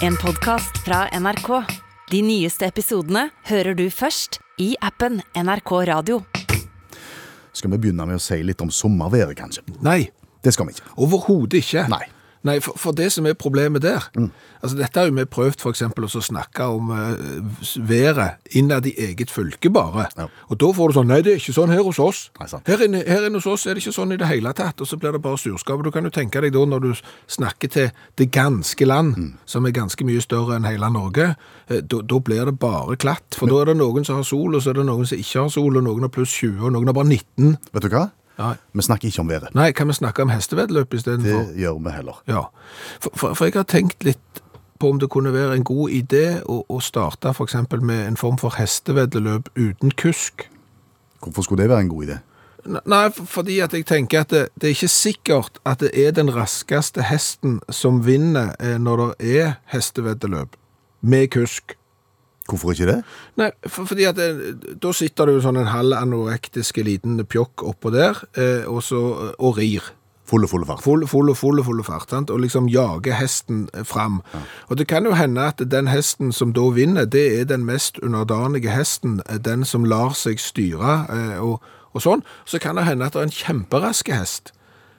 En podcast fra NRK. De nyeste episodene hører du først i appen NRK Radio. Skal vi begynne med å si litt om sommerværet, kanskje? Nei, Det skal vi ikke. overhodet ikke. Nei. Nei, for, for det som er problemet der altså Dette har jo vi prøvd for eksempel å snakke om uh, været innad i eget fylke bare. Ja. Og da får du sånn Nei, det er ikke sånn her hos oss. Nei. Her inne, her inne hos oss er det ikke sånn i det hele tatt. Og så blir det bare surskap. Du kan jo tenke deg da når du snakker til det ganske land, som er ganske mye større enn hele Norge, eh, da blir det bare klatt. For da er det noen som har sol, og så er det noen som ikke har sol, og noen har pluss 20, og noen har bare 19. Vet du hva? Ja. Vi snakker ikke om været. Nei, kan vi snakke om hesteveddeløp Det istedenfor? gjør vi heller. Ja, for, for, for jeg har tenkt litt på om det kunne være en god idé å, å starte eksempel med en form for hesteveddeløp uten kusk. Hvorfor skulle det være en god idé? Nei, fordi at jeg tenker at det, det er ikke sikkert at det er den raskeste hesten som vinner eh, når det er hesteveddeløp med kusk. Hvorfor ikke det? Nei, for, fordi at det, da sitter du sånn en halv anorektisk liten pjokk oppå der, eh, og, så, og rir. Fulle, fulle fart. Full, fulle, og full og fart, sant? og liksom jage hesten fram. Ja. Og det kan jo hende at den hesten som da vinner, det er den mest underdanige hesten, eh, den som lar seg styre eh, og, og sånn. Så kan det hende at det er en kjemperask hest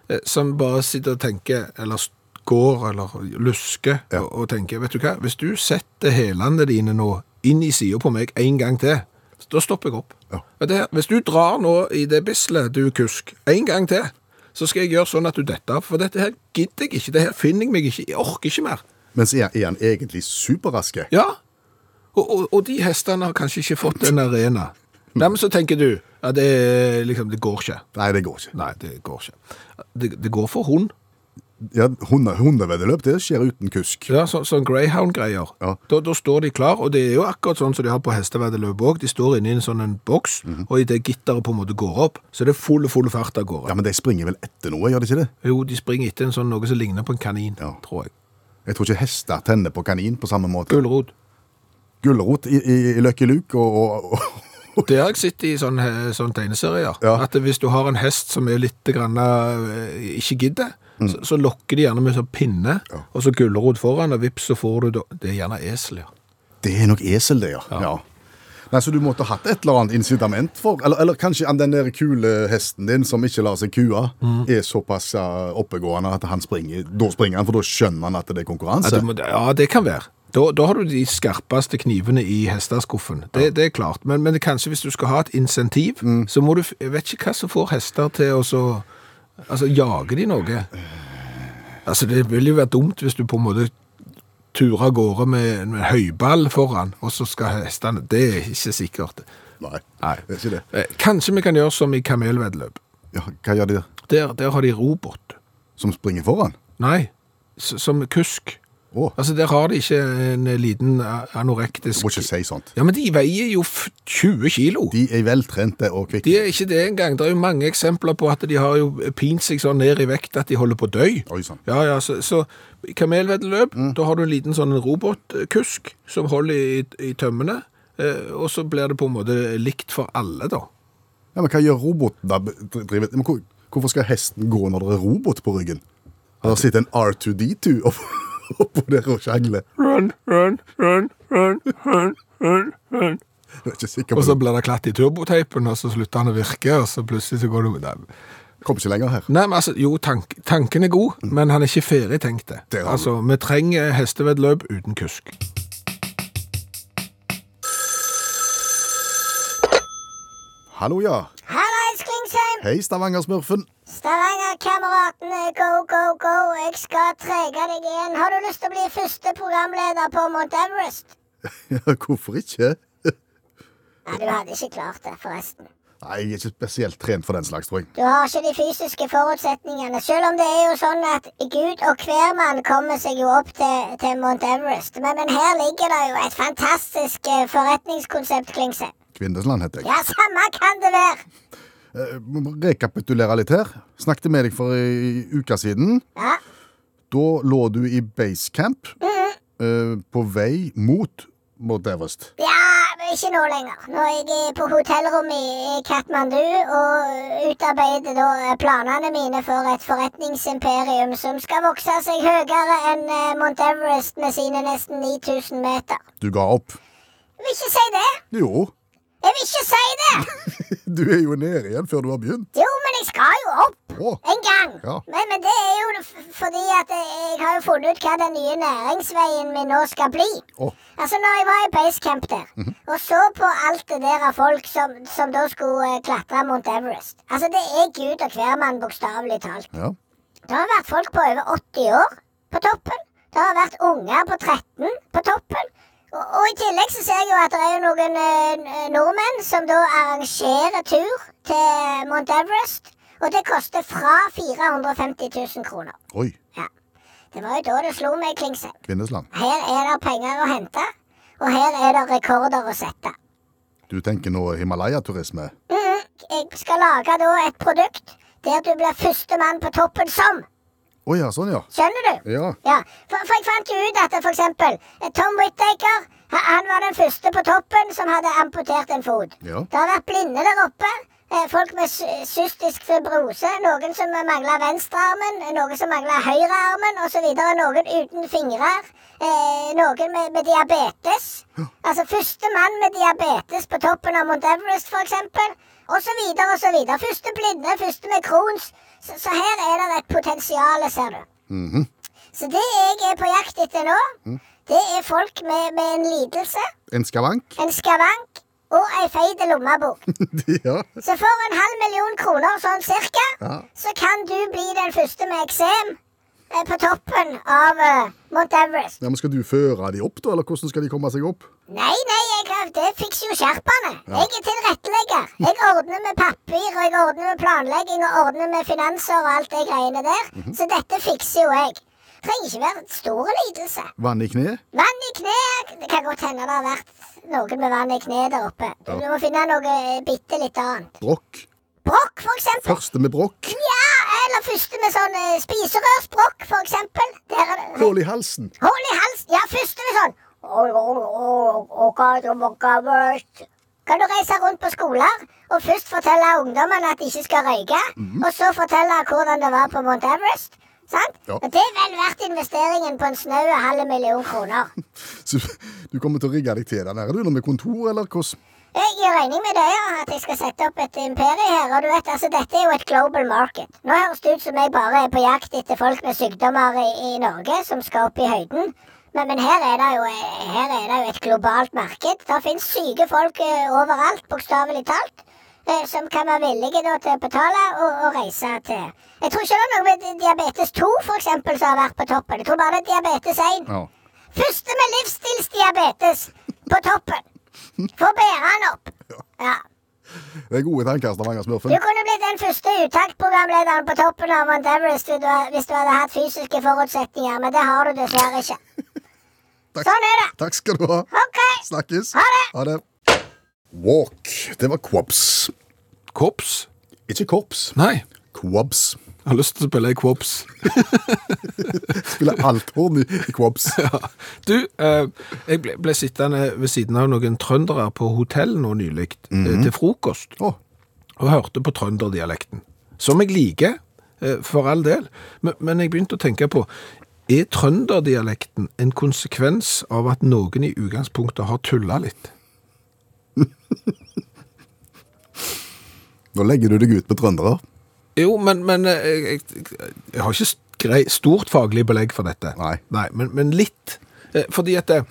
eh, som bare sitter og tenker, eller går, eller lusker, Ja. og, og tenker, vet du hva, hvis du setter helene dine nå inn i siden på meg en gang til, da stopper jeg opp. Ja. Det, hvis du drar nå i det bislet, du kusk, en gang til, så skal jeg gjøre sånn at du detter av, for dette her gidder jeg ikke, det her finner jeg meg ikke, jeg orker ikke mer. Mens så er han egentlig superraske? Ja, og, og, og de hestene har kanskje ikke fått en arena. Men så tenker du, ja, det, liksom, det går ikke. Nei, det går ikke. Nei, det går ikke. Det, det går for hund. Ja, hunde, Hundeveddeløp, det skjer uten kusk. Ja, så, sånn Greyhound-greier. Ja. Da, da står de klar, og det er jo akkurat sånn som de har på hesteveddeløp òg. De står inne i en sånn en boks, og i det gitteret på en måte går opp, så det er full, full fart av gårde. Ja, Men de springer vel etter noe, gjør de ikke det? Jo, de springer etter en sånn noe som ligner på en kanin, Ja. tror jeg. Jeg tror ikke hester tenner på kanin på samme måte. Gulrot. Gulrot i, i, i Lucky Luke og, og, og Det har jeg sett i sånne, sånne tegneserier. Ja. At hvis du har en hest som er litt grann, eh, ikke gidder, så, så lokker de gjerne med sånn pinne, Mm. Ja. og så gulrot foran, og vips, så får du. Det er gjerne esel, ja. Det er nok esel, det, ja. ja. Nei, Så du måtte hatt et eller annet incitament for Eller, eller kanskje den der kule hesten din som ikke lar seg kue, Mm. er såpass oppegående at han springer Da springer han, for da skjønner han at det er Ja, konkurranse. må, ja, det kan være. Da, da har du de skarpeste knivene i hesteskuffen. Det, det er klart. Men, men kanskje hvis du skal ha et insentiv, Mm. så må du Jeg vet ikke hva som får hester til å så Altså, jager de noe? Altså, det vil jo være dumt hvis du på en måte turer av gårde med, med høyball foran, og så skal hestene Det er ikke sikkert. Nei, Nei. det er ikke det. Eh, Kanskje vi kan gjøre som i kamelveddeløp. Ja, hva gjør de der? Der, der har de robot. Som springer foran? Nei, s- som kusk. Å, Altså, der har de ikke en liten anorektisk du må ikke si sånt. Ja, men de veier jo 20 kilo. De er veltrente og kvikke. De er ikke det engang. Det er jo mange eksempler på at de har jo pint seg sånn ned i vekt at de holder på å dø. Oi sånn. Ja, ja, så, så kamelveddeløp, da har du en liten sånn robotkusk som holder i, i tømmene, eh, og så blir det på en måte likt for alle, da. Ja, men hva gjør roboten da? Hvor, hvorfor skal hesten gå når det er robot på ryggen? Det sitter en R2D2 opp- oppå der og sjangler. Run, run, run, run, run, run, run. Jeg er ikke sikker Og så det. blir det klatt i turboteipen, og så slutter han å virke, og så plutselig så går det Nei, Kommer ikke lenger her. Nei, men altså, jo, tank, tanken er god, men han er ikke ferdig tenkt det. Det. Altså, vi trenger hestevedløp uten kusk. Hallo, ja. Hallais, Klingsheim! Hei, Stavanger-smurfen. Stavanger-kameratene, go, go, go! Jeg skal trege deg igjen. Har du lyst til å bli første programleder på Mount Everest? Ja, hvorfor ikke? Nei, du hadde ikke klart det, forresten. Nei, jeg er ikke spesielt trent for den slags, tror jeg. Du har ikke de fysiske forutsetningene, selv om det er jo sånn at Gud og hver mann kommer seg jo opp til, til Mount Everest. Men, men her ligger det jo et fantastisk eh, forretningskonsept, Klingsheim. Kvinnesland heter jeg. Ja, samme kan det være. Eh, må rekapitulere litt her. Snakket med deg for ei uke siden. Ja, Da lå du i basecamp eh, på vei mot Mount Everest. ja ikke nå lenger. Nå er jeg på hotellrom i Katmandu og utarbeider da planene mine for et forretningsimperium som skal vokse seg høyere enn eh, Mount Everest med sine nesten 9000 meter. Du ga opp. Jeg vil ikke si det. Jo, Jeg vil ikke si det. du er jo nede igjen før du har begynt. Jo, men jeg skal jo opp. Å, En gang. Ja. Men, men det er jo fordi at jeg har jo funnet ut hva den nye næringsveien min nå skal bli. å, Altså, når jeg var i basecamp der, og så på alt det der av folk som, som da skulle eh, klatre Mount Everest Altså, det er Gud og hvermann, bokstavelig talt. ja. Det har vært folk på over 80 år på toppen. Det har vært unger på 13 på toppen. Og, og i tillegg så ser jeg jo at det er jo noen eh, nordmenn som da arrangerer tur til Mount Everest. Og det koster fra 450 000 kroner. Oi, Ja. Det var jo da det slo meg, Klingse. Kvinnesland. Her er det penger å hente, og her er det rekorder å sette. Du tenker nå Himalaya-turisme? Mhm. Jeg skal lage da et produkt der du blir førstemann på toppen som. Å ja, sånn ja. Skjønner du? Ja. Ja, for, for jeg fant jo ut at for eksempel Tom Whittaker han var den første på toppen som hadde amputert en fot. Ja. Det har vært blinde der oppe. eh, Folk med cystisk fibrose. Noen som mangla venstrearmen, noen som mangla høyrearmen osv. Noen uten fingrer. Eh, noen med, med diabetes. Altså første mann med diabetes på toppen av Mount Everest, f.eks. Og så videre og så videre. Første blinde, første med Crohns. Så, så her er det et potensial, ser du. Mhm. Så det jeg er på jakt etter nå, det er folk med, med en lidelse, En skavank? en skavank og ei feit lommebok. ja. Så for en halv million kroner sånn cirka, Ja. så kan du bli den første med eksem eh, på toppen av uh, Mount Everest. ja. Men skal du føre de opp, da? Eller hvordan skal de komme seg opp? Nei, nei, jeg, det fikser jo sherpaene. Jeg er tilrettelegger. Jeg ordner med papir, og jeg ordner med planlegging og ordner med finanser og alt det greiene der. Så dette fikser jo jeg. Trenger ikke være stor lidelse. Vann i kne? Vann i kne Det kan godt hende det har vært noen med vann i kne der oppe. Du, du må finne noe eh, bitte litt annet. Brokk? Brokk, for eksempel. Første med brokk? Ja, eller første med sånn eh, spiserørsbrokk, for eksempel. Der er Hull i halsen? Hull i halsen. Ja, første med sånn Kan du reise rundt på skoler og først fortelle ungdommene at de ikke skal røyke, og så fortelle hvordan det var på Mount Everest? Sant? Ja. Og Det er vel verdt investeringen på en snau halv million kroner. Så du kommer til å rigge deg til den her, du, med kontor, eller hvordan? Jeg gir regning med det, ja, at jeg skal sette opp et imperium her. Og du vet, altså, dette er jo et global market. Nå høres det ut som jeg bare er på jakt etter folk med sykdommer i, i Norge som skal opp i høyden. Men, men her, er det jo, her er det jo et globalt marked. Det finnes syke folk eh, overalt, bokstavelig talt. eh, Som kan være villige da, til å betale og, og reise til Jeg tror ikke det er noe med diabetes 2 for eksempel, som har vært på toppen. Jeg tror bare det er diabetes 1. Ja. Første med livsstilsdiabetes på toppen. Få bære han opp. Ja. Det er gode tanker, Du Stavanger-smurfen. kunne blitt den første uttaktprogramlederen på toppen av Mount Everest hvis du hadde hatt fysiske forutsetninger, men det har du dessverre ikke. Takk. Sånn er det. Takk skal du ha. OK. Snakkes. Ha det. Ha det. Walk. Det var quabs. Kops? Ikke korps. Nei. Quabs. Jeg har lyst til å spille i quabs. spille althorn i i quabs. Ja. Du, eh, jeg ble, ble sittende ved siden av noen trøndere på hotell nå nylig eh, til frokost, oh. og hørte på trønderdialekten. Som jeg liker, eh, for all del. Men, men jeg begynte å tenke på, er trønderdialekten en konsekvens av at noen i utgangspunktet har tulla litt? nå legger du deg ut med trøndere. Jo, men, men eh, jeg, jeg, jeg har ikke grei, stort faglig belegg for dette. Nei. men, men litt. Eh, Fordi at det,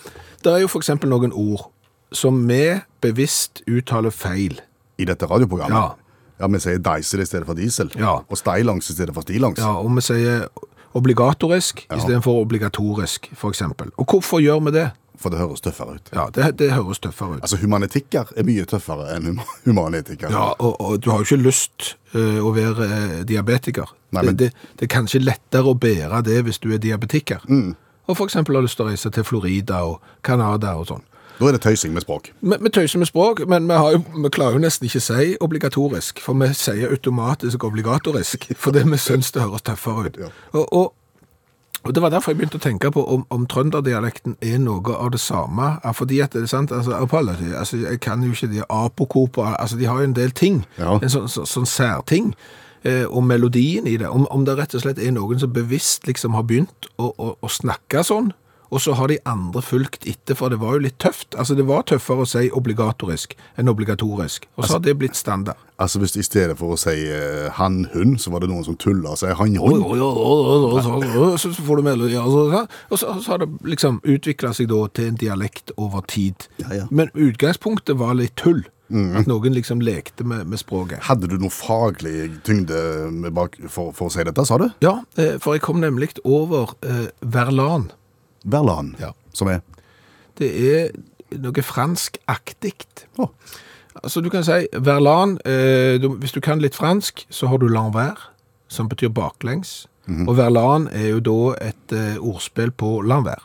det er jo eksempel noen ord som vi bevisst uttaler feil. I dette radioprogrammet. Ja. Ja, Vi sier diesel i stedet for diesel. Ja. Og steilangs i stedet for stilangs. Ja, og vi sier obligatorisk Ja. istedenfor obligatorisk, eksempel. Og hvorfor gjør vi det? For det høres tøffere ut. Ja, det, det høres tøffere ut. Altså, Humanetikker er mye tøffere enn hum humanetikker. Ja, og, og du har jo ikke lyst eh, å være eh, diabetiker. Nei, men- det, det, det er kanskje lettere å bære det hvis du er diabetiker. Mm. Og eksempel har lyst til å reise til Florida og Canada og sånn. Da er det tøysing med språk. Vi, vi tøyser med språk, men vi, har jo, vi klarer jo nesten ikke å si obligatorisk, for vi sier automatisk obligatorisk, fordi vi syns det høres tøffere ut. Ja. Og, og Og Det var derfor jeg begynte å tenke på om, om trønderdialekten er noe av det samme. Fordi at det er sant, altså, apology, altså Jeg kan jo ikke de apokoper altså De har jo en del ting. Ja. En sånn, så, sånn særting. Eh, og melodien i det. Om, om det rett og slett er noen som bevisst liksom har begynt å, å, å snakke sånn, og så har de andre fulgt etter, for det var jo litt tøft. Altså Det var tøffere å si obligatorisk enn obligatorisk. Og så har det blitt standard. Altså hvis i stedet for å si eh, han-hun, så var det noen som tulla og sa han-hun. så, får du melodi, og så, og så, så har det liksom utvikla seg da til en dialekt over tid. Ja, ja. Men utgangspunktet var litt tull. At noen liksom lekte med, med språket. Hadde du noe faglig tyngde med bak, for, for å si dette, sa du? Ja, eh, for jeg kom nemlig over eh, Verlan. Verlan, Ja. som er Det er noe franskaktig. Oh. Altså, du kan si Verlan eh, du, Hvis du kan litt fransk, så har du l'envers, som betyr baklengs. Og Verlan er jo da et eh, ordspill på l'envers.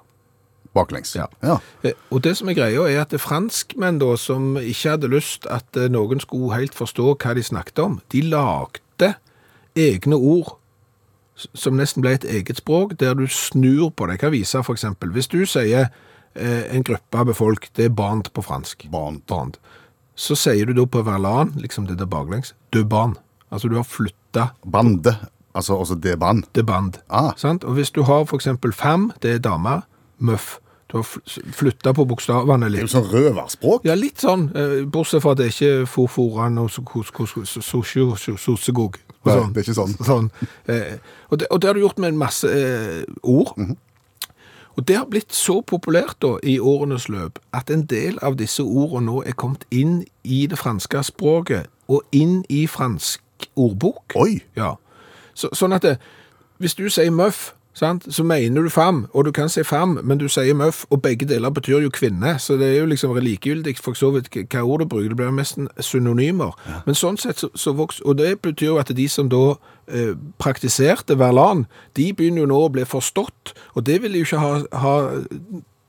baklengs. Ja. ja. Eh, Og det som er greia er at det franskmenn da, som ikke hadde lyst at eh, noen skulle helt forstå hva de snakket om, de lagde egne ord som nesten ble et eget språk, der du snur på det. Jeg kan vise eksempel. Hvis du sier eh, en gruppe av befolk, det er band på fransk. Band. Band. Så sier du da på verlan, liksom det der baklengs, de band. Altså du har flytta Bande. Altså, også det band. det band. Ah. Sant? Og hvis du har eksempel fem, det er dame, møff. Du har flytta på bokstavene litt. Det er jo sånn røverspråk. Ja, litt sånn, eh, bortsett fra at det er ikke forforan og sosegog. Nei, det er ikke sånn. sånn. Eh, og, det, og det har du gjort med en masse eh, ord. Mhm. Og det har blitt så populært da i årenes løp at en del av disse ordene nå er kommet inn i det franske språket og inn i fransk ordbok. Oi! Ja. Så, sånn at det, hvis du sier møff, sant, så mener du fam, og du kan si fam, men du sier møff, og begge deler betyr jo kvinne, så det er jo liksom likegyldig for så vidt hva- ord du bruker, det blir nesten synonymer. Men sånn sett så, så vokser og det betyr jo at de som da eh, praktiserte verlan, de begynner jo nå å bli forstått, og det vil de jo ikke ha, ha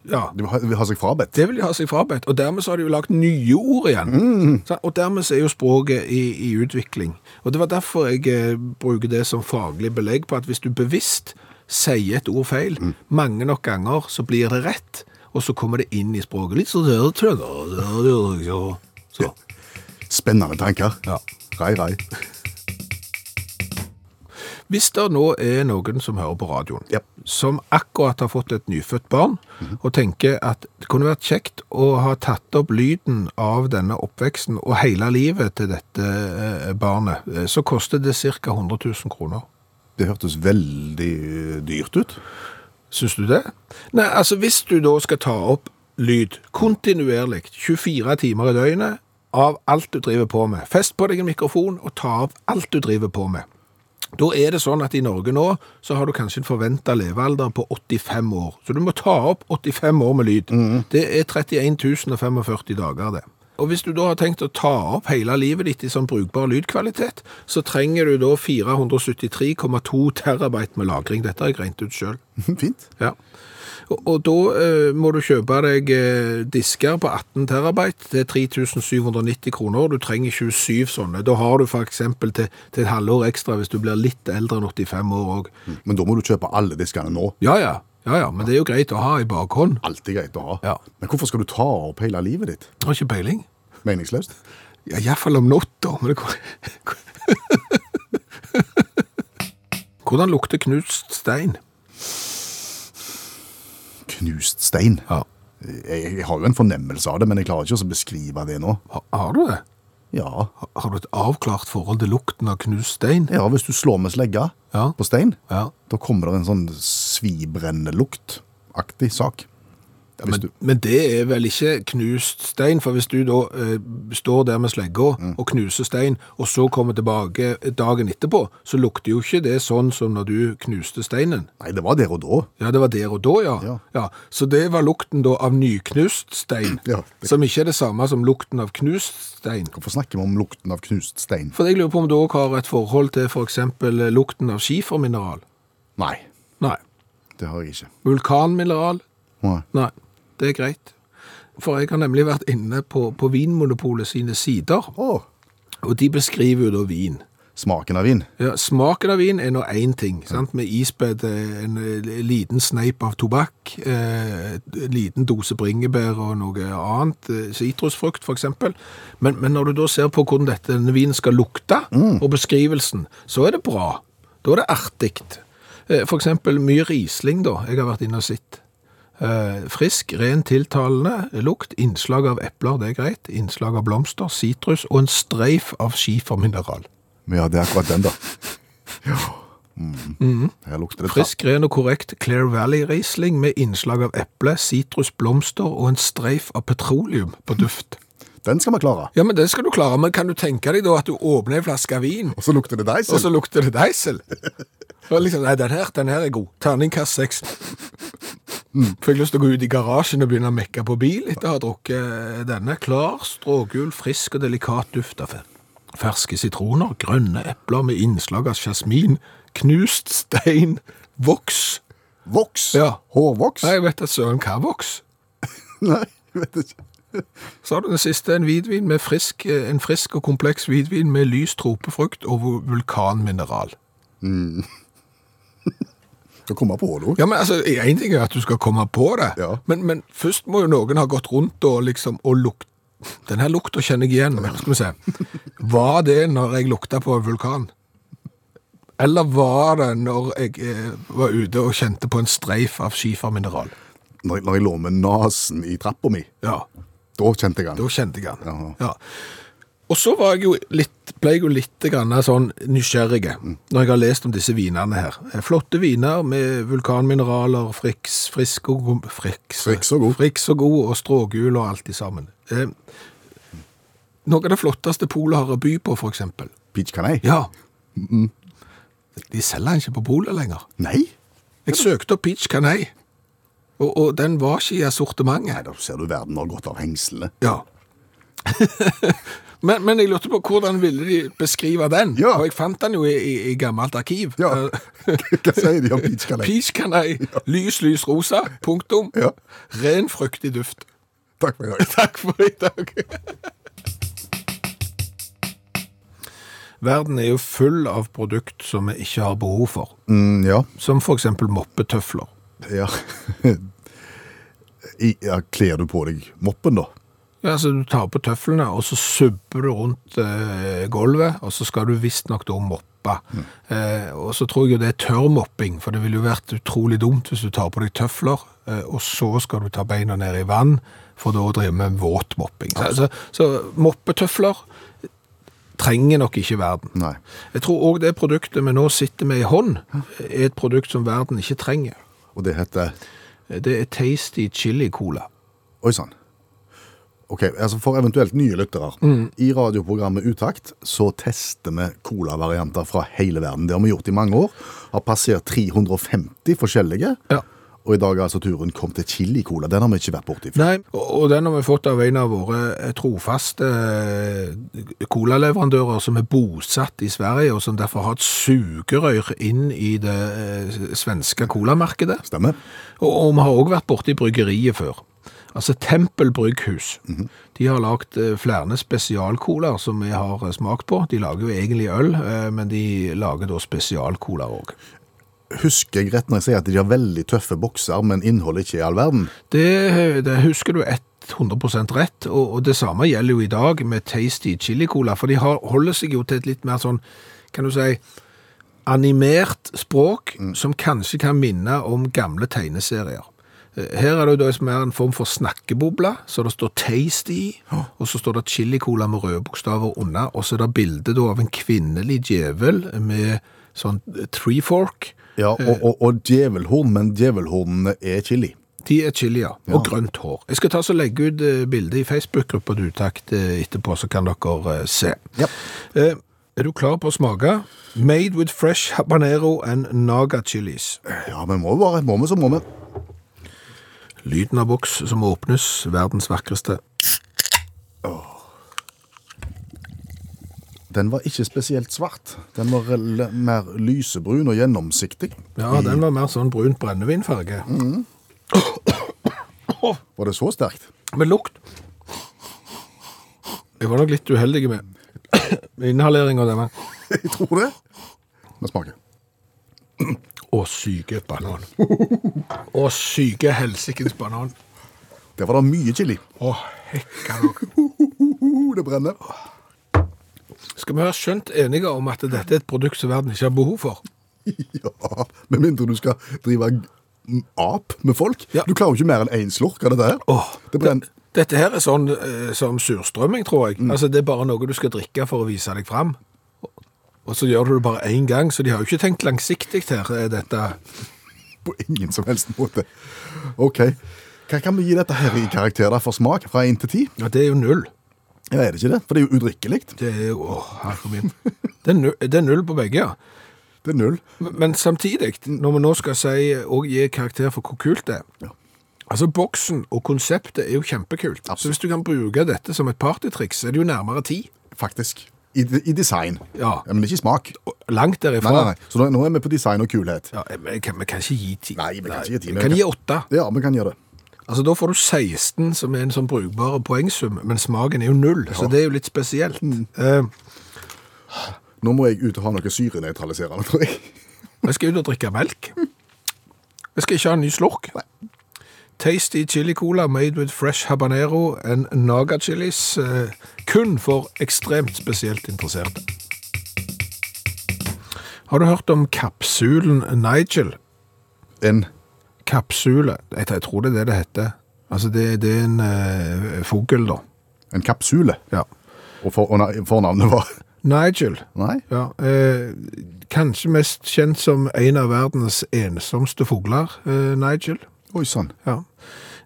ja, De vil ha, seg frabedt. det vil de ha seg frabedt, og dermed så har de jo lagt nye ord igjen. Mm. Og dermed så er jo språket i, i utvikling. Og det var derfor jeg eh, bruker det som faglig belegg på at hvis du bevisst sier et ord feil, mange nok ganger så blir det rett, og så kommer det inn i språket. Litt sånn. Så. Spennende tanker. Ja. Rei, rei. Hvis det nå er noen som hører på radioen, Ja. som akkurat har fått et nyfødt barn, og tenker at det kunne vært kjekt å ha tatt opp lyden av denne oppveksten og hele livet til dette eh, barnet, eh, så koster det ca. 100 000 kroner. Det hørtes veldig dyrt ut. Syns du det? Nei, altså hvis du da skal ta opp lyd kontinuerlig, 24 timer i døgnet, av alt du driver på med, fest på deg en mikrofon og ta opp alt du driver på med, da er det sånn at i Norge nå så har du kanskje en forventa levealder på 85 år. Så du må ta opp 85 år med lyd. Det er 31 045 dager, det. Og hvis du da har tenkt å ta opp hele livet ditt i sånn brukbar lydkvalitet, så trenger du da 473,2 terabyte med lagring. Dette har jeg regnet ut sjøl. Fint. Ja. Og, og da eh, må du kjøpe deg eh, disker på 18 terabyte Det er 3790 kroner. Du trenger 27 sånne. Da har du eksempel til, til et halvår ekstra hvis du blir litt eldre enn 85 år òg. Men da må du kjøpe alle diskene nå. Ja, ja. Ja, ja, men det er jo greit å ha i bakhånd. Alltid greit å ha. Ja. Men hvorfor skal du ta opp hele livet ditt? Har ikke peiling. Meningsløst? Ja, Iallfall om natta. Men det Hvordan lukter knust stein? Knust stein. Ja. Jeg, jeg har jo en fornemmelse av det, men jeg klarer ikke å beskrive det nå. Har, har du det? Ja. Har- du et avklart forhold til lukten av knust stein? ja, hvis du slår med slegga Ja. på stein, Ja. da kommer det en sånn svibrenneluktaktig sak. Hvis Men, du, men det er vel ikke knust stein, for hvis du da eh, står der med slegga og knuser stein, og så kommer tilbake dagen etterpå, så lukter jo ikke det sånn som når du knuste steinen. nei, det var der og da. Ja, det var der og da, ja. Ja. Så det var lukten da av nyknust stein, Ja, det- som ikke er det samme som lukten av knust stein. Hvorfor snakker vi om lukten av knust stein? For jeg lurer på om du også har et forhold til for eksempel eh, lukten av skifermineral. Nei, Nei. det har jeg ikke. Vulkanmineral. Nei. Nei, det er greit. For jeg har nemlig vært inne på, på Vinmonopolet sine sider, Å, og de beskriver jo da vin. Smaken av vin. Ja, Smaken av vin er nå én ting. sant? Med isbed, eh, en eh, liten sneip av tobakk, eh, en liten dose bringebær og noe annet, eh, sitrusfrukt f.eks. Men, men når du da ser på hvordan dette, denne vinen skal lukte, og beskrivelsen, så er det bra. Da er det artig. Eh, eksempel mye Riesling, da. Jeg har vært inne og sett. Eh, frisk, ren, tiltalende lukt, innslag av epler, det er greit, innslag av blomster, sitrus og en streif av skifermineral. Ja, det er akkurat den, da. Ja. Mm. Her lukter det. Frisk, ren og korrekt Clair Valley Riesling med innslag av eple, sitrus, blomster og en streif av petroleum på duft. Den skal vi klare. Ja, men det skal du klare, men kan du tenke deg da at du åpner en flaske vin, Og så lukter det deg og så lukter det deisel? Liksom, nei, den her, den her er god. Terningkast seks. Får jeg lyst til å gå ut i garasjen og begynne å mekke på bil etter å ha drukket denne. Klar, strågul, frisk og delikat duft av ferske sitroner, grønne epler med innslag av jasmin, knust stein, voks. Voks. Ja. Hårvoks. Nei, jeg vet at søren hva voks. Nei, jeg vet ikke. Så har du den siste, en hvitvin med frisk, eh, en frisk og kompleks hvitvin med lys tropefrukt og vul- Skal komme på det òg. Ja, men altså, en ting er at du skal komme på det, Ja. men, men først må jo noen ha gått rundt og liksom, og lukt. Den her lukta kjenner jeg igjen, men skal vi se. Var det når jeg lukta på en vulkan? Eller var det når jeg eh, var ute og kjente på en streif av skifermineral? Når, når jeg lå med nasen i trappa mi, Ja, da kjente jeg da kjente jeg den. Ja. Ja. Og så var jeg jo litt, ble jeg jo litt grann sånn nysgjerrig når jeg har lest om disse vinene her. Eh, Flotte viner med vulkanmineraler, friks, frisk og god, friks, Friks og god. friks og god og strågul og alt i sammen. Eh, noe av det flotteste polet har å by på, eksempel. Peach Canay? Ja. De selger den ikke på polet lenger. Nei? Jeg søkte opp Peach Canay, og, og den var ikke i assortimentet. Nei, da ser du verden har gått av hengslene. Ja. men, men jeg lurte på hvordan ville de beskrive den? Ja. Og jeg fant den jo i, i, i gammelt arkiv. Ja. Eh, Hva sier de om Peach Canay? Peach Canay, lys, lys rosa, punktum. Ja. Ren fruktig duft. Takk for i dag. Takk for i dag. Verden er jo full av produkt som vi ikke har behov for. Mm, ja. Som eksempel moppetøfler. Ja. Ja. Kler du på deg moppen, da? Ja, altså Du tar på tøflene, og så subber du rundt eh, gulvet, og så skal du visstnok da moppe. Eh, og så tror jeg jo det er tørrmopping, for det ville jo vært utrolig dumt hvis du tar på deg tøfler, eh, og så skal du ta beina ned i vann, for da å drive med våtmopping. Så, altså, så moppetøfler trenger nok ikke verden. Nei. Jeg tror òg det produktet vi nå sitter med i hånd, er et produkt som verden ikke trenger. Og det heter Det er Tasty Chili Cola. Oi sann. Ok, altså For eventuelt nye lyttere. I radioprogrammet Utakt så tester vi colavarianter fra hele verden. Det har vi gjort i mange år. Har passert 350 forskjellige. Ja. Og i dag er altså turen kom til chili-cola. Den har vi ikke vært borti før. Nei, og den har vi fått av en av våre eh, trofaste eh, colaleverandører som er bosatt i Sverige, og som derfor har et sugerør inn i det eh, svenske colamarkedet. Stemmer? Og, og vi har også vært borte i bryggeriet før. Altså Tempel Brygghus. De har lagt eh, flere spesialcolaer som vi har eh, smakt på. De lager jo egentlig øl, eh, men de lager da spesialcolaer òg. Husker jeg rett når jeg sier at de har veldig tøffe bokser, men innholdet ikke er all verden? Det, det husker du 100 rett, og, og det samme gjelder jo i dag med Tasty Chili Cola, for de har, holder seg jo til et litt mer sånn, kan du si, animert språk, som kanskje kan minne om gamle tegneserier. Eh, Her er det jo det som er en form for snakkeboble, så det står Tasty i, og så står det Chili Cola med røde bokstaver under, og så er det bilde av en kvinnelig djevel med sånn tree fork, Ja, og, og, og djevelhorn, men djevelhornene er chili. De er chili, ja. Og grønt hår. Jeg skal ta så legge ut bildet bilde i Facebook-gruppa til Utakt eh, etterpå, så kan dere eh, se. Ja. Eh, er du klar på å smake? Made with fresh habanero and naga chilies. Ja, men må vi bare, må vi så må vi. Lyden av boks som åpnes, verdens vakreste. Den var ikke spesielt svart. Den var mer lysebrun og gjennomsiktig. Ja, den var mer sånn brunt brennevinfarge. Var det så sterkt? Med lukt. Jeg var nok litt uheldig med med inhalering av denne. Jeg tror det. Vi smaker. Å, syke banan. Å, syke helsikens banan. Der var det mye chili. Å, hekka det brenner. Skal vi være skjønt enige om at dette er et produkt som verden ikke har behov for? Ja, med mindre du skal drive ap med folk. Ja. Du klarer jo ikke mer enn én slurk av dette her. Åh, det brenner. Dette her er sånn eh, som surstrømming, tror jeg. Altså, det er bare noe du skal drikke for å vise deg fram. Og så gjør du det bare én gang, så de har jo ikke tenkt langsiktig her, eh, dette. På ingen som helst måte. OK. Hva kan vi gi dette her i karakter da, for smak? Fra én til ti? Ja, det er jo null. Ja, er det ikke det? For det er jo udrikkelig. Det er jo Åh, herre min. Det er, null, det er null på begge, ja. Det er null. Men samtidig, når vi nå skal si og gi karakter for hvor kult det er Ja. Altså, boksen og konseptet er jo kjempekult. Så hvis du kan bruke dette som et partytriks, så er det jo nærmere ti. Faktisk. I, I design. Ja. Men ikke i smak. Langt derifra. Nei, nei, nei. Så nå, nå er vi på design og kulhet. Ja, vi kan, vi kan ikke gi ti. Nei, vi kan ikke gi ti, Vi kan gi åtte. Ja, vi kan gjøre det. Altså, Da får du 16, som er en sånn brukbar poengsum, men smaken er jo null, så det er jo litt spesielt. Mm. Eh, Nå må jeg ut og ha noe syrenøytraliserende, tror jeg. jeg skal ut og drikke melk. Jeg skal ikke ha en ny slurk. Tasty chili cola made with fresh habanero and naga chilis. eh, kun for ekstremt spesielt interesserte. Har du hørt om kapsulen Nigel? En Kapsule. Jeg, jeg tror det er det det heter. Altså, det, det er en uh, fugl, da. En kapsule. Ja. Og for, og fornavnet var Nigel. Nei? Ja, eh, kanskje mest kjent som en av verdens ensomste fugler, eh, Nigel. Oi sann. Ja.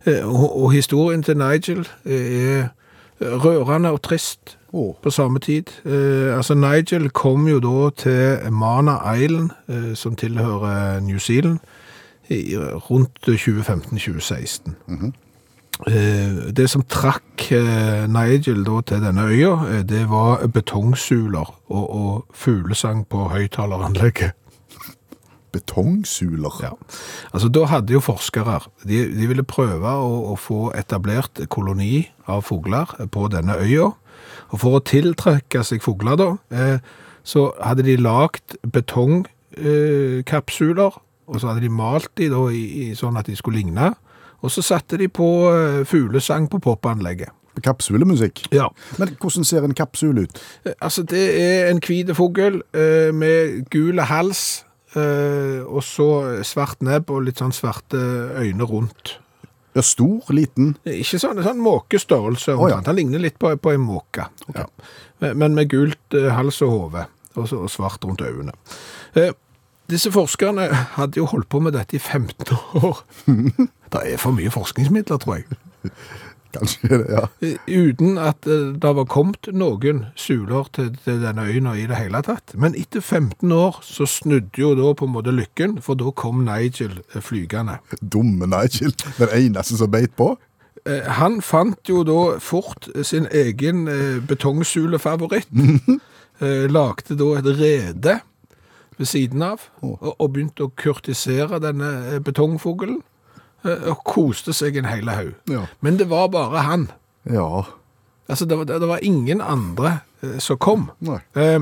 Eh, og, og historien til Nigel eh, er rørende og trist oh. på samme tid. Eh, altså Nigel kom jo da til Mana Island, eh, som tilhører New Zealand, i, rundt 2015-2016. Eh, det som trakk Nigel da til denne øya, det var betongsuler og, og fuglesang på høyttaleranlegget. Betongsuler. Ja. Altså, da hadde jo forskere, de, de ville prøve å, å få etablert koloni av fugler på denne øya. Og for å tiltrekke seg fugler da, eh, så hadde de lagt betongkapsuler, eh, og så hadde de malt de da i, i sånn at de skulle ligne. Og så satte de på eh, fuglesang på popanlegget. Kapsulemusikk. Ja. Men hvordan ser en kapsule ut? Eh, Altså, det er en hvit fugl eh, med gule hals, og så svart nebb og litt sånn svarte øyne rundt. Ja, stor, liten. Ikke sånn, sånn måkestørrelse, Oh, ja. Han ligner litt på, på en måke. Ja. Men- Men med gult eh, hals og hode, og, og svart rundt øynene. Eh, disse forskerne hadde jo holdt på med dette i 15 år. det er for mye forskningsmidler, tror jeg. Kanskje det, ja. Uten at eh, det var kommet noen suler til, til denne øya i det hele tatt. Men etter 15 år så snudde jo da på en måte lykken, for da kom Nigel eh, flygende. Dumme Nigel. Den eneste som beit på. Eh, Han fant jo da fort sin egen betongsulefavoritt. eh, Lagde da et rede ved siden av, og, begynte å kurtisere denne betongfuglen. Eh, Og koste seg en hele haug. Ja. Men det var bare han. Ja. Altså, det var, det var ingen andre eh, som kom. Eh,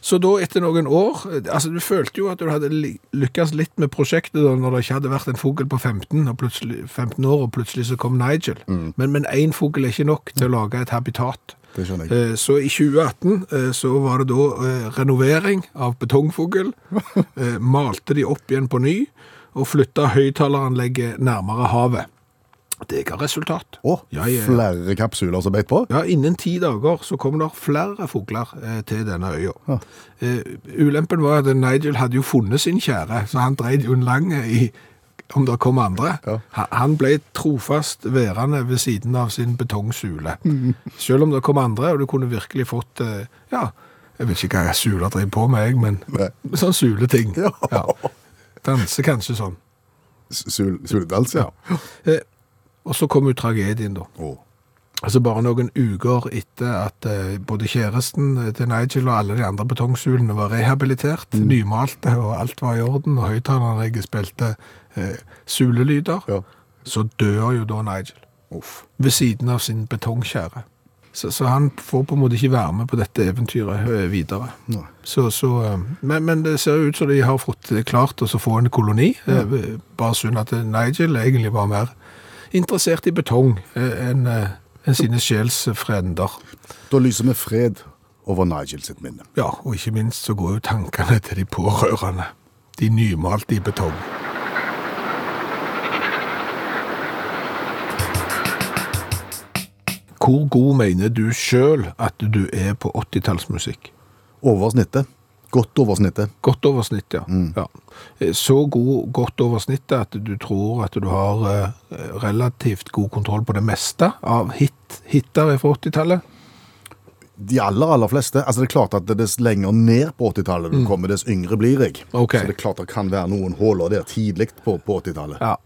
Så da, etter noen år eh, Altså, du følte jo at du hadde lykkes litt med prosjektet da, når det ikke hadde vært en fugl på 15, og 15 år, og plutselig så kom Nigel. Men, men én fugl er ikke nok til å lage et habitat. Det skjønner jeg. Eh, Så i 2018 eh, så var det da renovering av betongfugl. Eh, Malte de opp igjen på ny, og flytta høyttaleranlegget nærmere havet. Det ga resultat. Å, Ja, ja, flere kapsuler som beit på? Ja, innen ti dager så kom det flere fugler eh, til denne øya. Ja. Eh, ulempen var at Nigel hadde jo funnet sin kjære, så han dreide jo en lang i om det kom andre. Han ble trofast værende ved siden av sin betongsule. Selv om det kom andre, og du kunne virkelig fått, eh, ja, jeg vet ikke hva suler driver på med, jeg, men Nei. sånn suleting. Ja. Danse kanskje sånn. Sul, suledals, ja. Eh, og så kom jo tragedien da. Oh. Altså bare noen uker etter at eh, både kjæresten eh, til Nigel og alle de andre betongsulene var rehabilitert, nymalte og alt var i orden, og høyttaleranlegget spilte eh, sulelyder, Ja. så dør jo da Nigel Uff. ved siden av sin betongkjære. Så, så han får på en måte ikke være med på dette eventyret eh, videre. Så, så, eh, men, men det ser ut som de har fått klart å få en koloni. Ja. Bare synd at Nigel egentlig var mer interessert i betong eh, enn en sine sjelsfrender. Da lyser vi fred over Nigel sitt minne. Ja, og ikke minst så går jo tankene til de pårørende. De nymalte i betong. Hvor god mener du sjøl at du er på 80-tallsmusikk? Over snittet. Godt over snittet. Godt over snittet, ja. ja. Eh, Så god, godt over snittet at du tror at du har eh, relativt god kontroll på det meste av hit, hitter fra 80-tallet? De aller, aller fleste. Altså Det er klart at dess lenger ned på 80-tallet du kommer, dess yngre blir jeg. Okay. Så det er klart det kan være noen huller der tidlig på, på 80-tallet. Ja.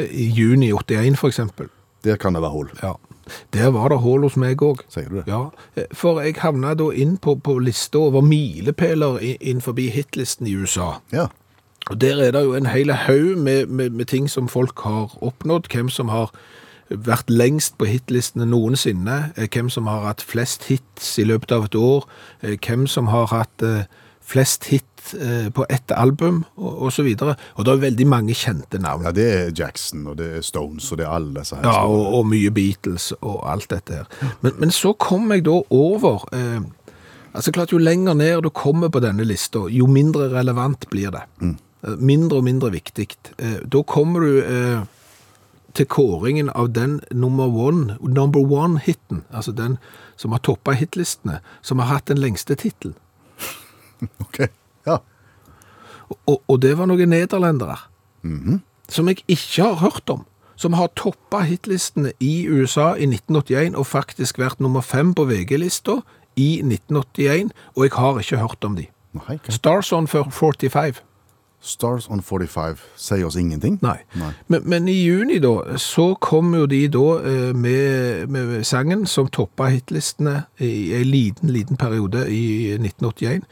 I juni 81 for eksempel. Der kan det være hull. Ja. Der var det hull hos meg òg. Sier du det? Ja, for jeg havna da inn på, på lista over milepæler innenfor hitlisten i USA. Ja. Og der er det jo en hel haug med, med, med ting som folk har oppnådd, hvem som har vært lengst på hitlistene noensinne, eh, hvem som har hatt flest hits i løpet av et år, eh, hvem som har hatt eh, flest hit eh, på ett album, og, og så videre. Og det er veldig mange kjente navn. ja, det er Jackson, og det er Stones, og det er alle disse her. Ja, og, og mye Beatles og alt dette her. Men, men så kom jeg da over eh, Altså klart Jo lenger ned du kommer på denne lista, jo mindre relevant blir det. Mm. Mindre og mindre viktig. Eh, da kommer du eh, til kåringen av den number one, number one-hiten, altså den som har toppa hitlistene, som har hatt den lengste tittelen. Ok, ja. Og, og det var noen nederlendere som jeg ikke har hørt om. Som har toppa hitlistene i USA i 1981 og faktisk vært nummer fem på VG-lista i 1981, og jeg har ikke hørt om de. Nei, hva? Stars on 45. Stars on 45 sier oss ingenting. Nei. Nei. Men, men i juni da, så kom jo de da eh, med, med sangen som toppa hitlistene i en liten, liten periode i 1981.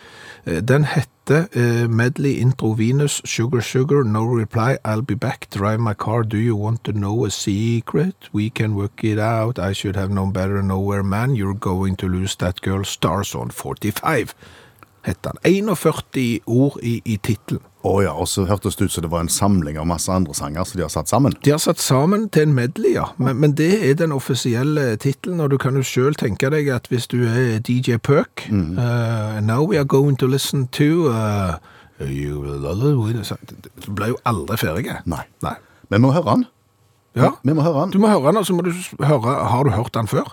Eh, Den hette eh, Medley Intro Venus, Sugar Sugar, No Reply, I'll Be Back, Drive My Car, Do You Want To Know A Secret? We Can Work It Out, I Should Have Known Better Nowhere Man, You're Going To Lose That Girl, Stars on 45, hette den. 41 ord i, i tittelen. Å ja, og så hørtes det ut som det var en samling av masse andre sanger som de har satt sammen. De har satt sammen til en medley, ja. Men, men det er den offisielle tittelen, og du kan jo selv tenke deg at hvis du er DJ Perk, uh, now we are going to listen to uh, you, Du ble jo aldri ferdig. Nei. Nei. Vi må høre den. Ja, Vi må høre du må høre den, og så må du høre, har du hørt den før?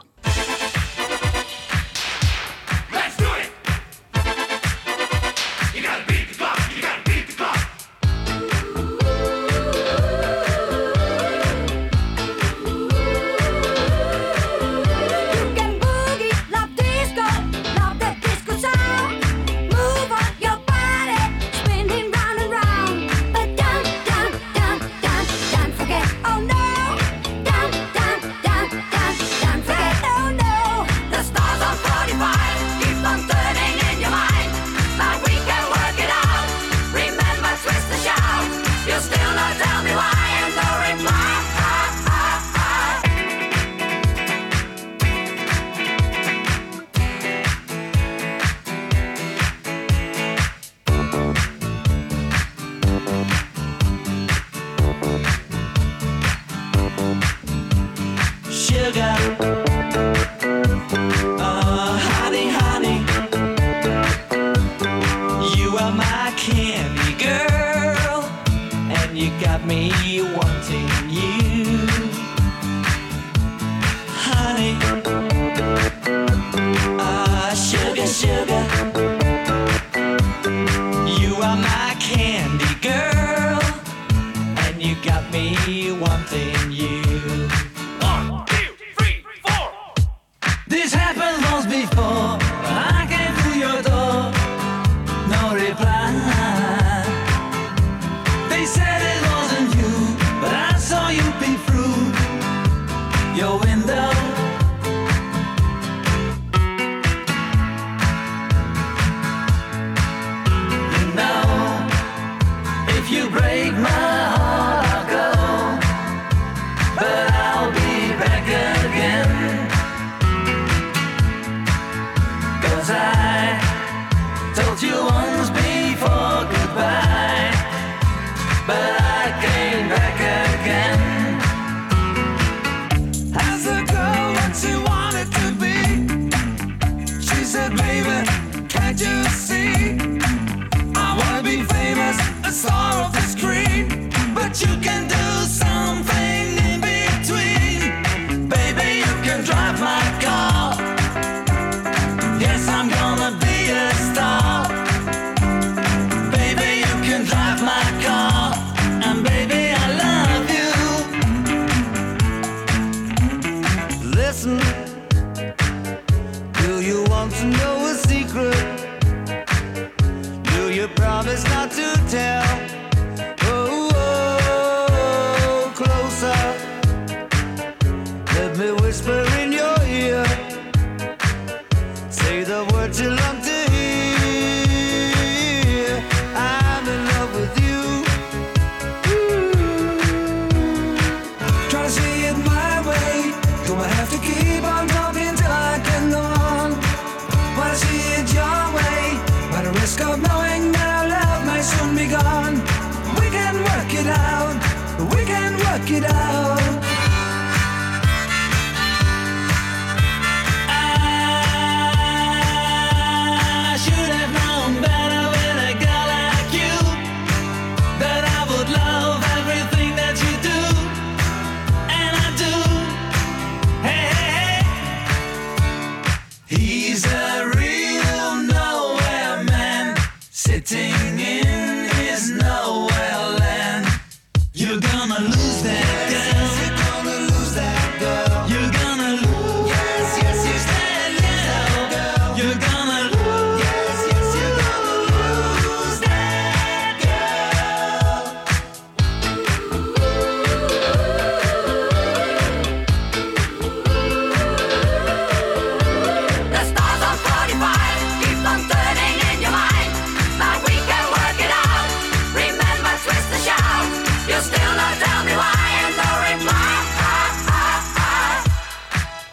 It out.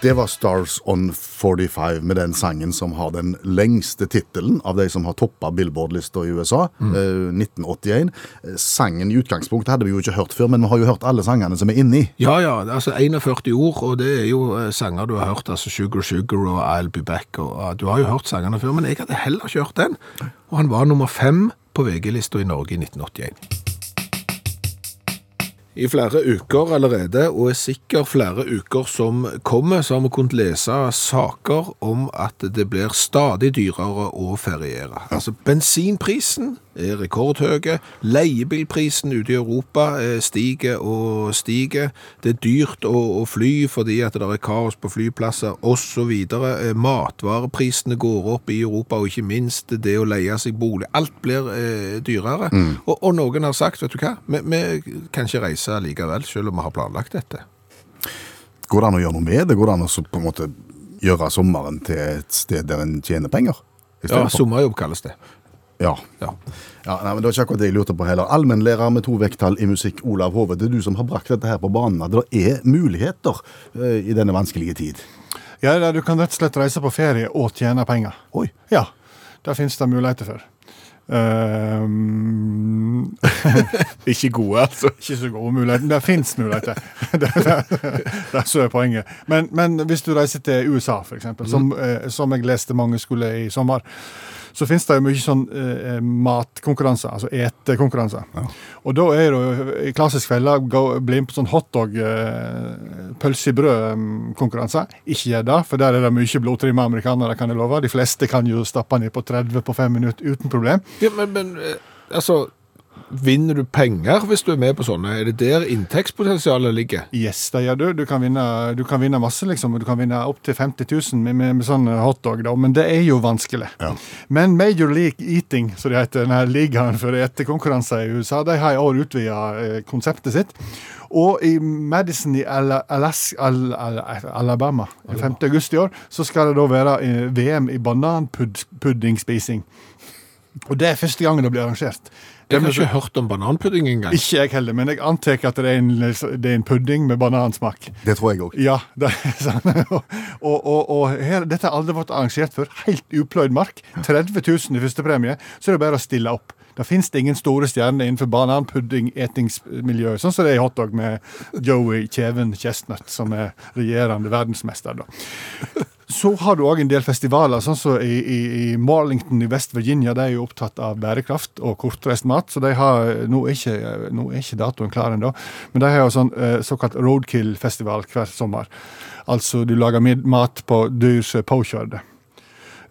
Det var Stars on 45 med den sangen som har den lengste tittelen av de som har toppa Billboard-lista i USA, eh, 1981. Eh, Sangen i utgangspunktet hadde vi jo ikke hørt før, men vi har jo hørt alle sangene som er inni. Ja, ja, altså 41 ord, og det er jo eh, sanger du har hørt, altså Sugar Sugar og I'll Be Back, og du har jo hørt sangene før, men jeg hadde heller ikke hørt den, og han var nummer fem på VG-lista i Norge i 1981. I flere uker allerede, og er sikkert flere uker som kommer, så har vi kunnet lese saker om at det blir stadig dyrere å feriere. Altså, bensinprisen er rekordhøye, leiebilprisen ute i Europa eh, stiger og stiger, det er dyrt å, å fly fordi at det er kaos på flyplasser, videre. Eh, Matvareprisene går opp i Europa, og ikke minst det å leie seg bolig. Alt blir eh, dyrere. Og, og noen har sagt, vet du hva, vi, vi kan ikke reise likevel, selv om vi har planlagt dette. Går det an å gjøre noe med det? Går det an å på en måte gjøre sommeren til et sted der en tjener penger? Ja, sommerjobb kalles det. Ja. Ja. Ja, nei, men Det var ikke akkurat det jeg lurte på heller. Allmennlærer med to vekttall i musikk, Olav Hove. Det er du som har brakt dette her på banen. At det er muligheter uh, i denne vanskelige tid. Ja, du kan rett og slett reise på ferie og tjene penger. Oi. Ja, det finnes det muligheter for. Um, ikke gode, altså. Ikke så gode muligheter. Det fins muligheter. det, det, det er er poenget. Men, men hvis du reiser til USA, eksempel, som, mm. som jeg leste mange skulle i sommer, så finnes det jo mye sånn eh, matkonkurranser, altså etekonkurranser. Og da er det jo i klassisk felle å bli med på sånn hotdog, eh, pølse i brød-konkurranser. Ikke gjør det, for der er det mye blodtrimma amerikanere, kan jeg love. De fleste kan jo stappe ned på 30 på 5 minutter uten problem. Ja, men, men eh, altså, vinner du penger hvis du er med på sånne? Er det der inntektspotensialet ligger? Yes, det gjør du. Du kan vinne, du kan vinne masse, liksom. Du kan vinne opptil 50 000 med, med, med sånn hotdog, da. Men det er jo vanskelig. Men Major League Eating, som det heter, denne ligaen for etterkonkurranser i USA, de har i år utvida eh, konseptet sitt. Og i Madison i Ala- Alaska, Al Al Alabama, 5. august i år, så skal det da være eh, VM i bananpuddingspising. Og det er første gangen det blir arrangert. Jeg har ikke hørt om bananpudding engang. Ikke jeg heller, men jeg antar at det er en, det er en pudding med banansmak. Det tror jeg òg. Ja, det er sånn. Og, og, og her, dette har aldri vært arrangert før. Helt upløyd mark. 30 000 i førstepremie. Så er det bare å stille opp. Da finnes det ingen store stjerner innenfor bananpudding-etingsmiljøet, sånn som det er i hotdog med Joey Kjeven Chestnut, som er regjerende verdensmester. da. Så har du òg en del festivaler, sånn som i, i, i Marlington i West Virginia. De er jo opptatt av bærekraft og kortreist mat, så de har Nå er ikke, nå er ikke datoen klar ennå, men de har jo sånn eh, såkalt roadkill-festival hver sommer. Altså du lager mat på dyr som er påkjørte.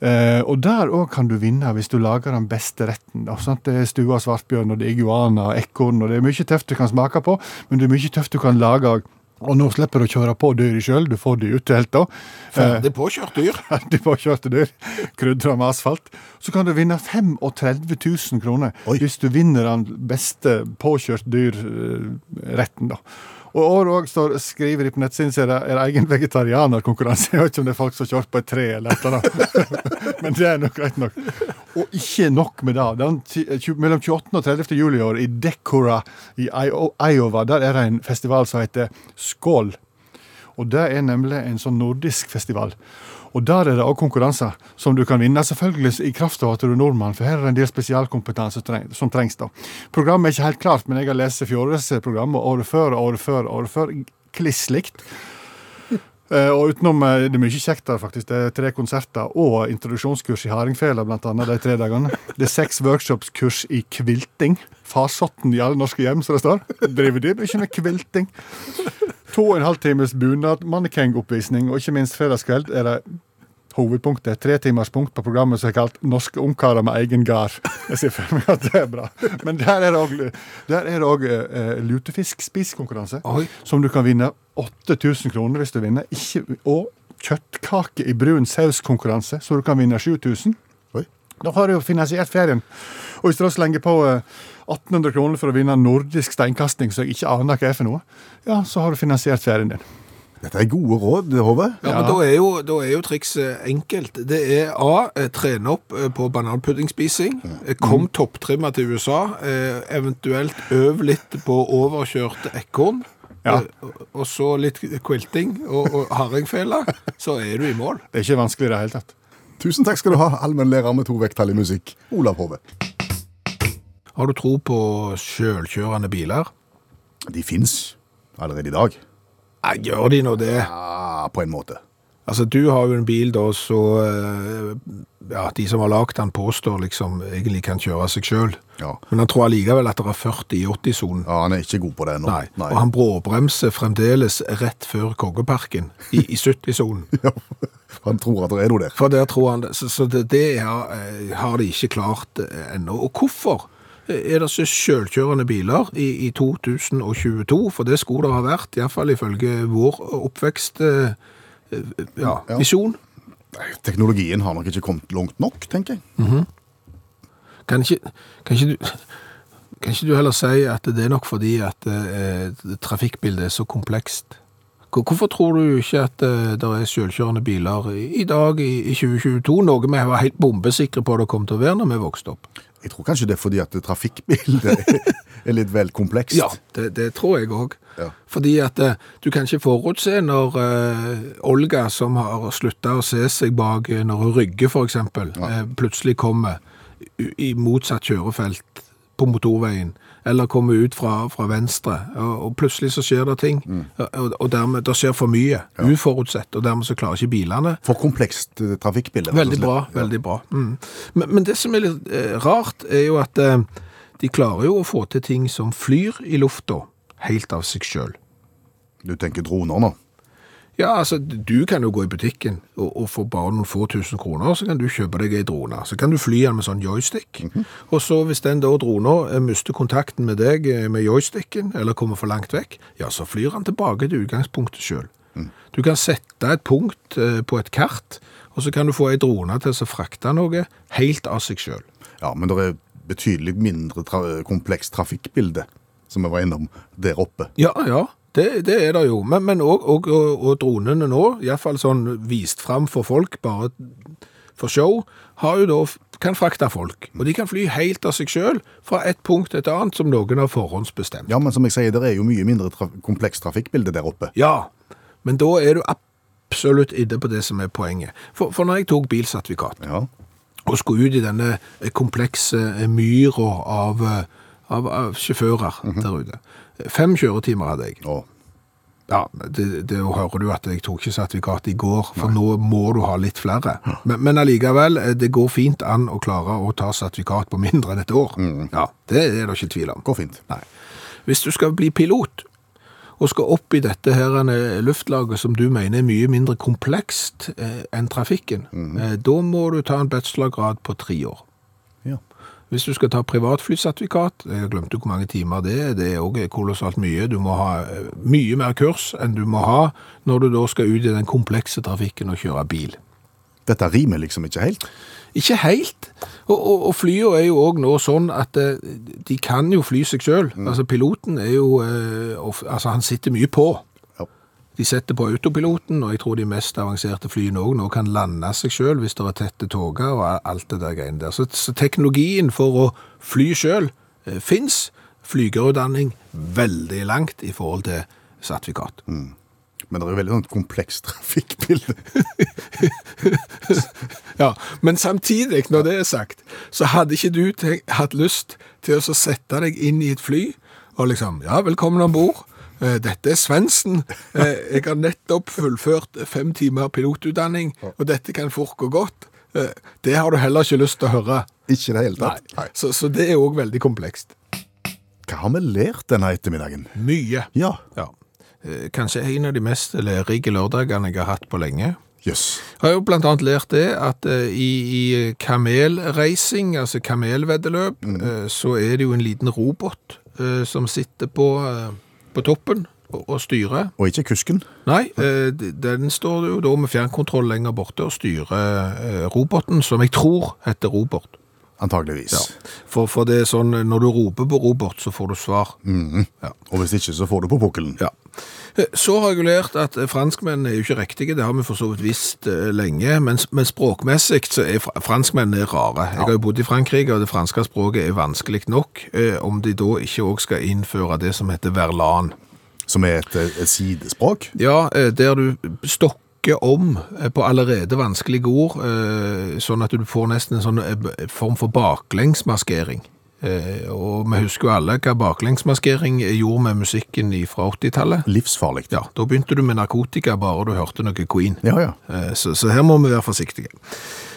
Eh, og der òg kan du vinne hvis du lager den beste retten. Da, sant? Det er stua svartbjørn, og det er iguana og ekorn, og det er mye tøft du kan smake på, men det er mye tøft du kan lage òg. Og nå slipper du å kjøre på dyr sjøl, du får det i. Eh, Ferdig påkjørt dyr. Ferdig påkjørte dyr, krydra med asfalt. Så kan du vinne 35 000 kroner Oi. hvis du vinner den beste påkjørt dyr-retten, da. Og året òg skriver de på nettsiden sin er det egen vegetarianerkonkurranse. Jeg vet ikke om det er folk som har kjørt på et tre eller et eller annet. Men det er nok greit nok. Og ikke nok med det. Den, mellom 28. og 30. juli i år i Decora i Iowa, der er det en festival som heter Skål. Og det er nemlig en sånn nordisk festival. Og der er det òg konkurranser som du kan vinne, selvfølgelig i kraft av at du er nordmann, for her er det en del spesialkompetanse som trengs. da. Programmet er ikke helt klart, men jeg har lest fjorårets program, og året før og året før og året før. Kliss likt. Eh, og utenom eh, Det er mye kjekt der, faktisk. Det er tre konserter og introduksjonskurs i hardingfela, blant annet, de tre dagene. Det er seks workshopskurs i kvilting. Farsotten i alle norske hjem, som det står. Driver de ikke med kvilting? To og en halv times bunad, mannekengoppvisning, og ikke minst fredagskveld er det hovedpunktet, tre timers punkt på programmet som er kalt 'Norske ungkarer med egen gard'. Jeg ser for meg at det er bra. Men der er det òg, òg eh, lutefisk-spisekonkurranse, som du kan vinne 8000 kroner hvis du vinner. Ikke, og kjøttkake i brun saus-konkurranse, så du kan vinne 7000. Da har du jo finansiert ferien. Og hvis du da slenger på eh, 1800 kroner for å vinne nordisk steinkasting, som jeg ikke aner hva er for noe, ja, så har du finansiert ferien din. Dette er gode råd, Hove. Ja, men da er, jo, da er jo trikset enkelt. Det er A. eh, Trene opp eh, på bananpuddingspising. Eh, Kom topptrimma til USA. eh, Eventuelt øv litt på overkjørte ekorn. Ja. Eh, Og så litt quilting og, og hardingfele, Så er du i mål. Det er ikke vanskelig i det hele tatt. Tusen takk skal du ha, allmennlærer med to vekttall i musikk, Olav Hove. Har du tro på sjølkjørende biler? De fins allerede i dag. Jeg gjør de nå det? Ja, på en måte. Altså, du har jo en bil da, så eh, ja, de som har lagd den påstår liksom egentlig kan kjøre seg sjøl. Ja. Men han tror allikevel at det er 40 i 80-sonen. ja, han er ikke god på det nå. Nei. Og han bråbremser fremdeles rett før Koggeparken i, i 70-sonen. Ja, han tror at det er noe der. For der tror han det. Så, så det, det har, eh, har de ikke klart eh, ennå. Og hvorfor er det så selvkjørende biler i, i 2022? For det skulle det ha vært, iallfall ifølge vår oppvekst eh, ja, visjon. Teknologien har nok ikke kommet langt nok, tenker jeg. Kan ikke, kan ikke du kan ikke du heller si at det er nok fordi at eh, trafikkbildet er så komplekst? Hvorfor tror du ikke at eh, det er selvkjørende biler i, i dag, i, i 2022, noe vi var helt bombesikre på det kom til å være når vi vokste opp? Jeg tror kanskje det er fordi at trafikkbildet er litt vel komplekst. Ja, det, det tror jeg òg. Ja. Fordi at eh, du kan ikke forutse når uh, Olga, som har slutta å se seg bak eh, når hun rygger, f.eks., eh, plutselig kommer i, motsatt kjørefelt på motorveien, eller kommer ut fra, fra venstre, og, og plutselig så skjer det ting. Og, og dermed det skjer for mye, uforutsett, og dermed så klarer ikke bilene For komplekst trafikkbilde. Veldig bra, Ja. veldig bra. Mm. Men, men det som er litt eh, rart, er jo at eh, de klarer jo å få til ting som flyr i lufta helt av seg sjøl. Du tenker droner nå? Ja, altså, du kan jo gå i butikken, og, og for bare noen få tusen kroner, så kan du kjøpe deg ei drone. Så kan du fly den med sånn joystick. Og så hvis den da drona eh, mister kontakten med deg eh, med joysticken, eller kommer for langt vekk, ja, så flyr han tilbake til utgangspunktet sjøl. Du kan sette et punkt eh, på et kart, og så kan du få ei drone til å frakte noe helt av seg sjøl. Ja, men det er betydelig mindre tra komplekst trafikkbilde, som vi var innom der oppe. Ja, ja. Det, det er det jo. Men, òg og, og, og, dronene nå, iallfall sånn vist fram for folk, bare for show, har jo da, kan frakte folk. Og de kan fly helt av seg sjøl fra et punkt til et annet som noen har forhåndsbestemt. Ja, men som jeg sier, det er jo mye mindre traf komplekst trafikkbilde der oppe. Ja, men da er du absolutt inne på det som er poenget. For, for når jeg tok bilsertifikat Ja. og skulle ut i denne komplekse myra av, eh, av, av sjåfører der ute Fem kjøretimer hadde jeg. Oh. Ja, det, det hører du at jeg tok ikke sertifikat i går, for nå må du ha litt flere. Men, men allikevel, eh, det går fint an å klare å ta sertifikat på mindre enn et år. Ja, Det er det ikke tvil om. går fint. Nei. Hvis du skal bli pilot, og skal opp i dette her eh, luftlaget som du mener er mye mindre komplekst eh, enn trafikken, eh, da må du ta en bachelorgrad på tre år. Hvis du skal ta privatflysertifikat, jeg har glemt hvor mange timer det er, det er også kolossalt mye. Du må ha eh, mye mer kurs enn du må ha når du da skal ut i den komplekse trafikken og kjøre bil. Dette rimer liksom ikke helt. Ikke helt. Og, og, og flyene er jo òg nå sånn at eh, de kan jo fly seg sjøl. Altså, piloten er jo eh, Altså, han sitter mye på. De setter på autopiloten, og jeg tror de mest avanserte flyene òg nå kan lande seg sjøl hvis det er tette tåker og alt det der greiene der. Så, så teknologien for å fly sjøl eh, fins. Flygerutdanning veldig langt i forhold til sertifikat. Men det er jo veldig sånn komplekst trafikkbilde. Ja, men samtidig, når det er sagt, så hadde ikke du hatt lyst til å sette deg inn i et fly og liksom, ja, velkommen ombord. Eh, Dette er Svendsen. Eh, Jeg har nettopp fullført fem timer pilotutdanning, og dette kan fort gå godt. Eh, Det har du heller ikke lyst til å høre. Ikke i det hele tatt. Nei. Så, så det er òg veldig komplekst. Hva har vi lært denne ettermiddagen? Mye. Ja, Ja. Eh, Kanskje en av de mest lærerike lørdagene jeg har hatt på lenge. Yes. Jeg har jo blant annet lært det at eh, i, i kamelreising, altså kamelveddeløp, mm. så er det jo en liten robot eh, som sitter på, eh, på toppen og, og styrer. Og ikke kusken. Nei, eh, den står jo da med fjernkontroll lenger borte og styrer eh, roboten, som jeg tror heter robot. Antageligvis. Ja. For, for det er sånn, når du roper på robot, så får du svar. Og hvis ikke, så får du på pukkelen. Ja. Så har jeg jo lært at franskmennene franskmenn er jo ikke riktige, det har vi for så vidt visst eh, lenge, men, men språkmessig så er franskmennene franskmenn rare. Jeg har jo bodd i Frankrike, og det franske språket er vanskelig nok, eh, om de da ikke også skal innføre det som heter verlan. Som er et, et sidespråk. Ja, eh, der du stokker om på allerede vanskelige ord, sånn at du får nesten en sånn form for baklengsmaskering. Eh, Og vi husker jo alle hva baklengsmaskering gjorde med musikken fra 80-tallet. Livsfarlig. Ja, da begynte du med narkotika bare du hørte noe Queen. Ja, ja. Eh, Så, så her må vi være forsiktige.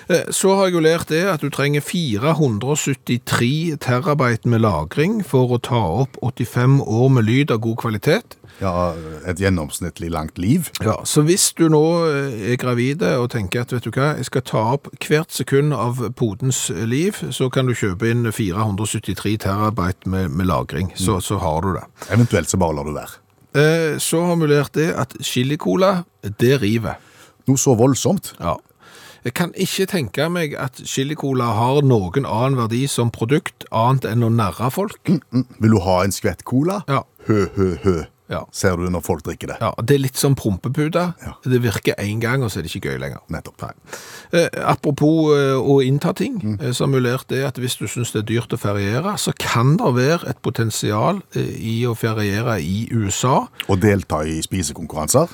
Eh, Så har jeg jo lært det at du trenger 473 terabyte med lagring for å ta opp 85 år med lyd av god kvalitet. ja. Et gjennomsnittlig langt liv. Ja, så hvis du nå eh, er gravide og tenker at vet du hva, jeg skal ta opp hvert sekund av podens liv, så kan du kjøpe inn 473 terabyte med, med lagring, så, så har du det. Eventuelt så bare lar du være. Eh, Så har vi lært det at chili-cola, det river. Noe så voldsomt. Ja. Jeg kan ikke tenke meg at chili-cola har noen annen verdi som produkt, annet enn å narre folk. Mm. Vil du ha en skvett cola? Ja. Hø, hø, hø. Ja. Ser du når folk drikker det. Ja, Det er litt som prompeputa. Ja. Det virker én gang, og så er det ikke gøy lenger. Nettopp. Eh, apropos eh, å innta ting, eh, så har vi lært det at hvis du syns det er dyrt å feriere, så kan det være et potensial eh, i å feriere i USA. Og delta i spisekonkurranser.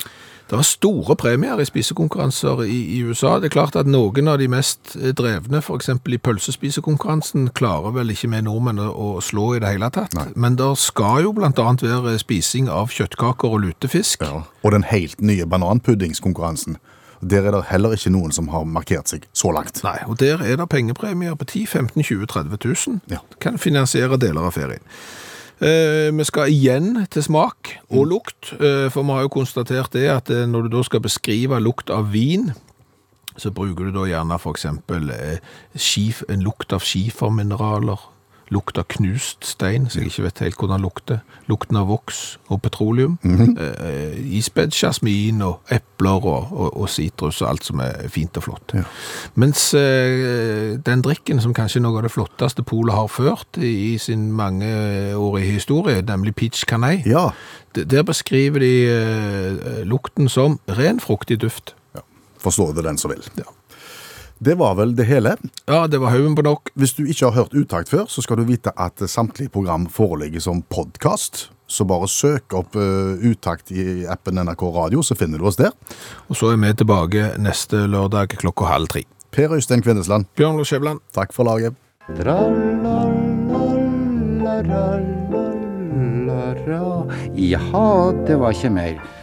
Det er store premier i spisekonkurranser i, i USA. Det er klart at noen av de mest eh, drevne, f.eks. i pølsespisekonkurransen, klarer vel ikke med nordmenn å, slå i det hele tatt. Men det skal jo annet være spising av kjøttkaker og lutefisk. Og den helt nye bananpuddingskonkurransen. Der er det heller ikke noen som har markert seg så langt. Nei, og der er det pengepremier på 10 15 20 30 000. Ja. Kan finansiere deler av ferien. Eh, vi skal igjen til smak og lukt, eh, for vi har jo konstatert det at eh, når du da skal beskrive lukt av vin, så bruker du da gjerne eksempel eh, en lukt av skifermineraler, lukt av knust stein, så jeg ikke vet helt hvordan den lukter, lukten av voks og petroleum, eh, isbed, jasmin og epler og, sitrus og citrus og alt som er fint og flott. Mens eh, den drikken som kanskje er noe av det flotteste Polet har ført i, i sin mangeårige historie, nemlig peach canay, Ja, der beskriver de eh, lukten som ren fruktig duft. Ja. forstår det den som vil. Ja. Det var vel det hele. Ja, det var haugen på nok. Hvis du ikke har hørt Utakt før, så skal du vite at samtlige program foreligger som podkast. Så bare søk opp uh, Utakt i appen NRK Radio, så finner du oss der. Og så er vi tilbake neste lørdag klokka halv tre. Per Øystein Kvindesland, Bjørn Lars Skjævland. takk for laget. Jaha, det var ikke mer.